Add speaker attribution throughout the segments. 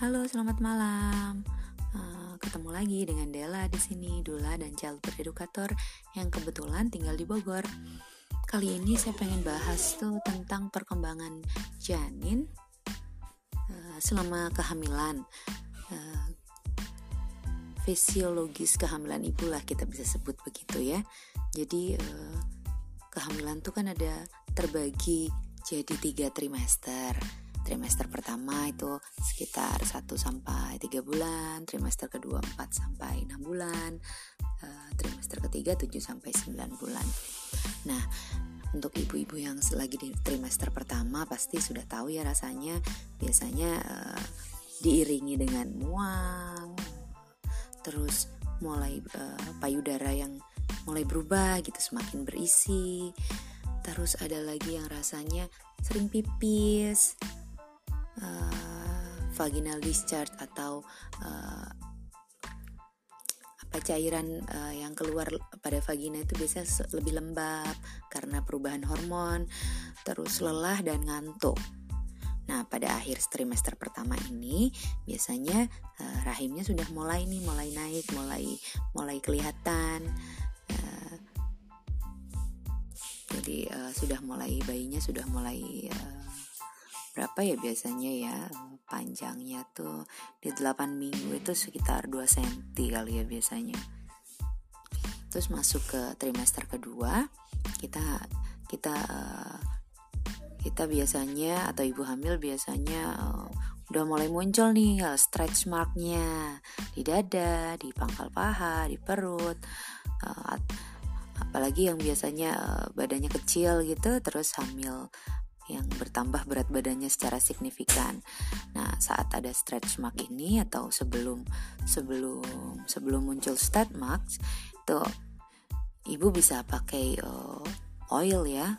Speaker 1: Halo, selamat malam. Uh, ketemu lagi dengan Della di sini, Dula dan Childbirth Educator yang kebetulan tinggal di Bogor. Kali ini saya pengen bahas tuh tentang perkembangan janin uh, selama kehamilan. Uh, fisiologis kehamilan ibu lah kita bisa sebut begitu ya. Jadi uh, kehamilan tuh kan ada terbagi jadi tiga trimester trimester pertama itu sekitar 1 sampai 3 bulan, trimester kedua 4 sampai 6 bulan, uh, trimester ketiga 7 sampai 9 bulan. Nah, untuk ibu-ibu yang lagi di trimester pertama pasti sudah tahu ya rasanya biasanya uh, diiringi dengan mual, terus mulai uh, payudara yang mulai berubah gitu semakin berisi. Terus ada lagi yang rasanya sering pipis, uh, vaginal discharge atau uh, apa cairan uh, yang keluar pada vagina itu biasanya lebih lembab karena perubahan hormon, terus lelah dan ngantuk. Nah, pada akhir trimester pertama ini biasanya uh, rahimnya sudah mulai nih, mulai naik, mulai mulai kelihatan. Uh, jadi uh, sudah mulai bayinya sudah mulai berapa ya biasanya ya panjangnya tuh di 8 minggu itu sekitar 2 cm kali ya biasanya. Terus masuk ke trimester kedua kita kita uh, kita biasanya atau ibu hamil biasanya uh, udah mulai muncul nih stretch marknya di dada, di pangkal paha, di perut, apalagi yang biasanya badannya kecil gitu terus hamil yang bertambah berat badannya secara signifikan. Nah, saat ada stretch mark ini atau sebelum sebelum sebelum muncul stretch marks itu ibu bisa pakai uh, oil ya.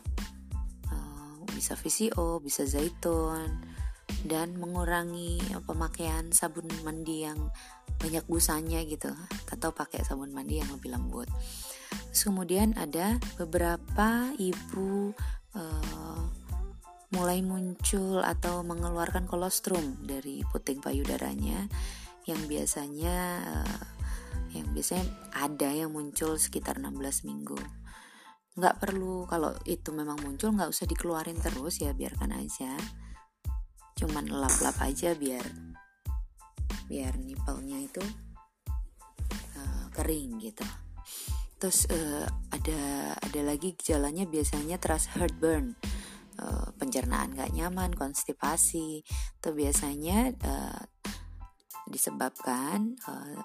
Speaker 1: Uh, bisa VCO, bisa zaitun dan mengurangi pemakaian sabun mandi yang banyak busanya gitu atau pakai sabun mandi yang lebih lembut. Terus kemudian ada beberapa ibu uh, mulai muncul atau mengeluarkan kolostrum dari puting payudaranya yang biasanya uh, yang biasanya ada yang muncul sekitar 16 minggu. Nggak perlu kalau itu memang muncul nggak usah dikeluarin terus ya biarkan aja. Cuman lap-lap aja biar biar nipelnya itu uh, kering gitu. Terus uh, ada ada lagi gejalanya biasanya terasa heartburn uh, pencernaan gak nyaman, konstipasi, itu biasanya uh, disebabkan uh,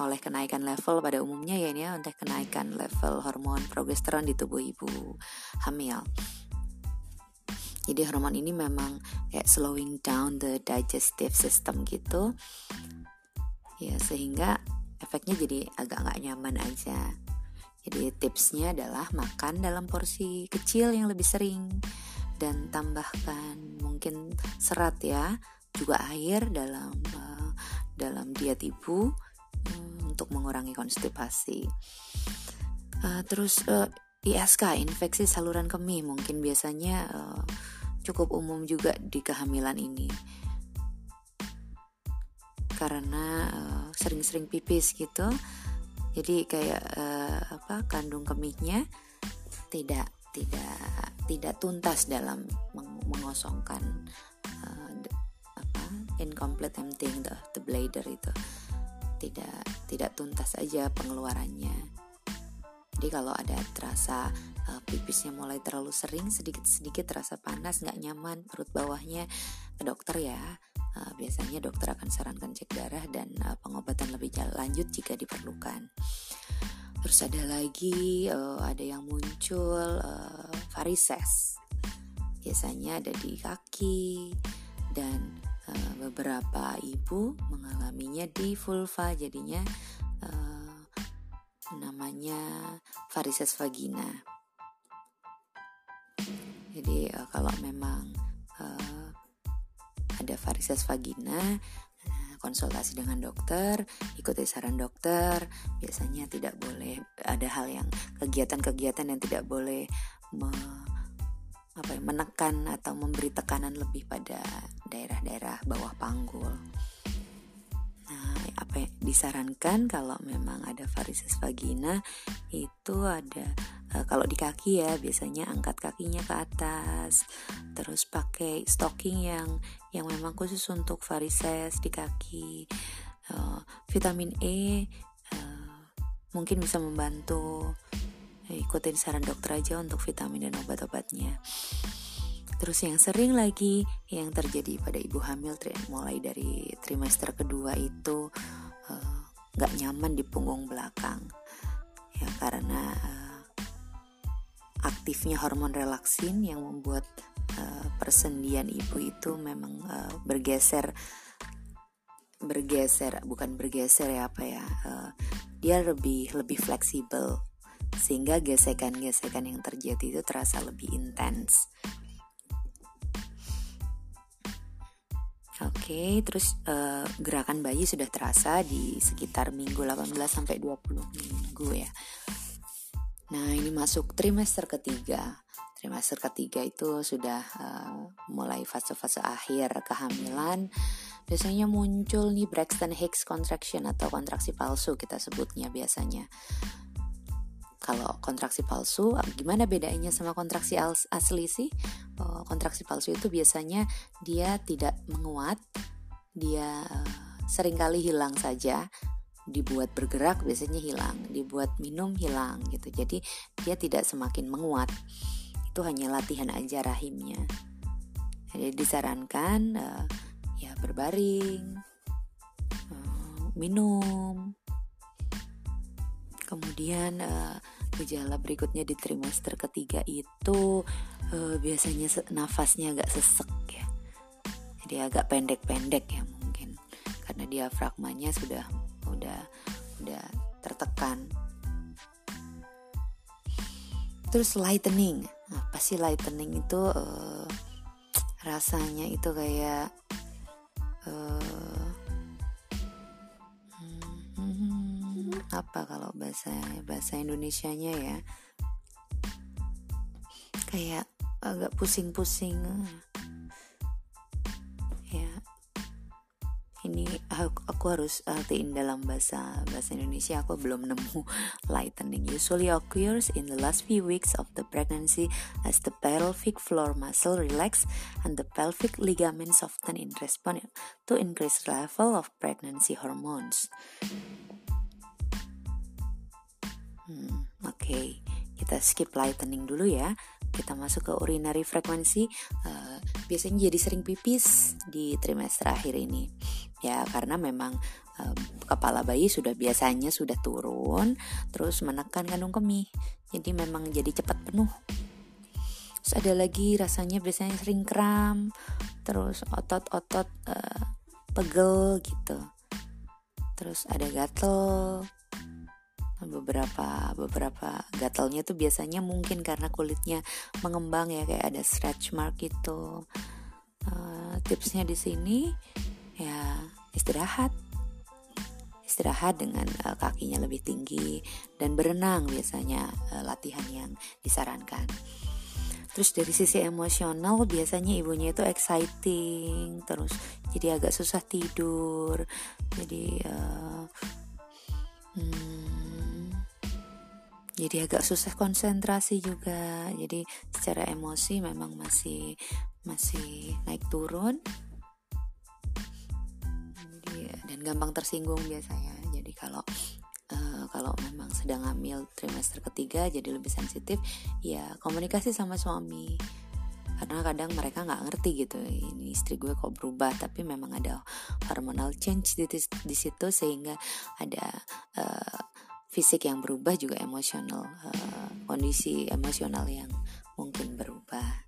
Speaker 1: oleh kenaikan level pada umumnya ya ini ya untuk kenaikan level hormon progesteron di tubuh ibu hamil. Jadi hormon ini memang kayak slowing down the digestive system gitu. Ya sehingga efeknya jadi agak nggak nyaman aja. Jadi tipsnya adalah makan dalam porsi kecil yang lebih sering dan tambahkan mungkin serat ya juga air dalam uh, dalam diet ibu um, untuk mengurangi konstipasi. Uh, terus ISK infeksi saluran kemih mungkin biasanya cukup umum juga di kehamilan ini. Karena sering-sering pipis gitu jadi kayak apa kandung kemihnya tidak tidak tidak tuntas dalam mengosongkan uh, apa incomplete emptying the, the bladder itu. Tidak tidak tuntas aja pengeluarannya. Jadi kalau ada terasa uh, pipisnya mulai terlalu sering sedikit-sedikit terasa panas nggak nyaman perut bawahnya ke dokter ya uh, biasanya dokter akan sarankan cek darah dan uh, pengobatan lebih lanjut jika diperlukan terus ada lagi uh, ada yang muncul uh, varises. Biasanya ada di kaki dan uh, beberapa ibu mengalaminya di vulva. Jadinya uh, namanya varises vagina. Jadi uh, kalau memang uh, ada varises vagina konsultasi dengan dokter, ikuti saran dokter. Biasanya tidak boleh ada hal yang kegiatan-kegiatan yang tidak boleh me, apa ya, menekan atau memberi tekanan lebih pada daerah-daerah bawah panggul. apa yang disarankan kalau memang ada varises vagina itu ada uh, kalau di kaki ya biasanya angkat kakinya ke atas terus pakai stocking yang yang memang khusus untuk varises di kaki. Uh, vitamin E uh, mungkin bisa membantu ikutin saran dokter aja untuk vitamin dan obat-obatnya. Terus yang sering lagi yang terjadi pada ibu hamil mulai dari trimester kedua itu eh, uh, nyaman di punggung belakang. Ya karena uh, aktifnya hormon relaksin yang membuat uh, persendian ibu itu memang uh, bergeser bergeser bukan bergeser ya apa ya uh, dia lebih lebih fleksibel sehingga gesekan-gesekan yang terjadi itu terasa lebih intens Oke, okay, terus uh, gerakan bayi sudah terasa di sekitar minggu 18 sampai 20 minggu ya. Nah, ini masuk trimester ketiga. Trimester ketiga itu sudah uh, mulai fase-fase akhir kehamilan. Biasanya muncul nih Braxton Hicks contraction atau kontraksi palsu kita sebutnya biasanya kalau kontraksi palsu gimana bedanya sama kontraksi asli sih oh, kontraksi palsu itu biasanya dia tidak menguat dia uh, sering kali hilang saja dibuat bergerak biasanya hilang dibuat minum hilang gitu. Jadi dia tidak semakin menguat. Itu hanya latihan aja rahimnya. Jadi disarankan uh, ya berbaring uh, minum. Kemudian uh, gejala berikutnya di trimester ketiga itu uh, biasanya nafasnya agak sesek ya. Jadi agak pendek-pendek ya mungkin. Karena diafragmanya sudah udah udah tertekan. Terus lightening. Apa sih lightening itu? Uh, rasanya itu kayak uh, apa kalau bahasa bahasa Indonesianya ya? Kayak agak pusing-pusing aku, harus artiin dalam bahasa bahasa Indonesia. Aku belum nemu lightening. Usually occurs in the last few weeks of the pregnancy as the pelvic floor muscle relax and the pelvic ligaments soften in response to increased level of pregnancy hormones. Hmm, Oke, okay. Kita skip lightening dulu ya. Kita masuk ke urinary frekuensi. Uh, biasanya jadi sering pipis di trimester akhir ini, ya karena memang uh, kepala bayi sudah biasanya sudah turun, terus menekan kandung kemih, jadi memang jadi cepat penuh. Terus ada lagi rasanya biasanya sering kram, terus otot-otot uh, pegel gitu. Terus ada gatel, beberapa beberapa gatalnya tuh biasanya mungkin karena kulitnya mengembang ya kayak ada stretch mark itu uh, tipsnya di sini ya istirahat. Istirahat dengan uh, kakinya lebih tinggi dan berenang biasanya uh, latihan yang disarankan. Terus dari sisi emosional biasanya ibunya itu exciting terus jadi agak susah tidur. Jadi uh, jadi agak susah konsentrasi juga. Jadi secara emosi memang masih masih naik turun. Dan gampang tersinggung biasanya. Jadi kalau uh, kalau memang sedang hamil trimester ketiga jadi lebih sensitif ya komunikasi sama suami. Karena kadang mereka nggak ngerti gitu ini istri gue kok berubah tapi memang ada hormonal change di, di situ sehingga ada uh, fisik yang berubah juga emosional uh, kondisi emosional yang mungkin berubah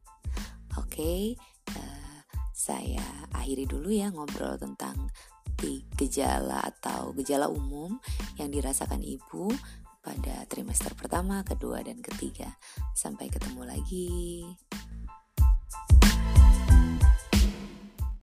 Speaker 1: oke okay, uh, eh, saya akhiri dulu ya ngobrol tentang gejala atau gejala umum yang dirasakan ibu pada trimester pertama, kedua, dan ketiga. Sampai ketemu lagi.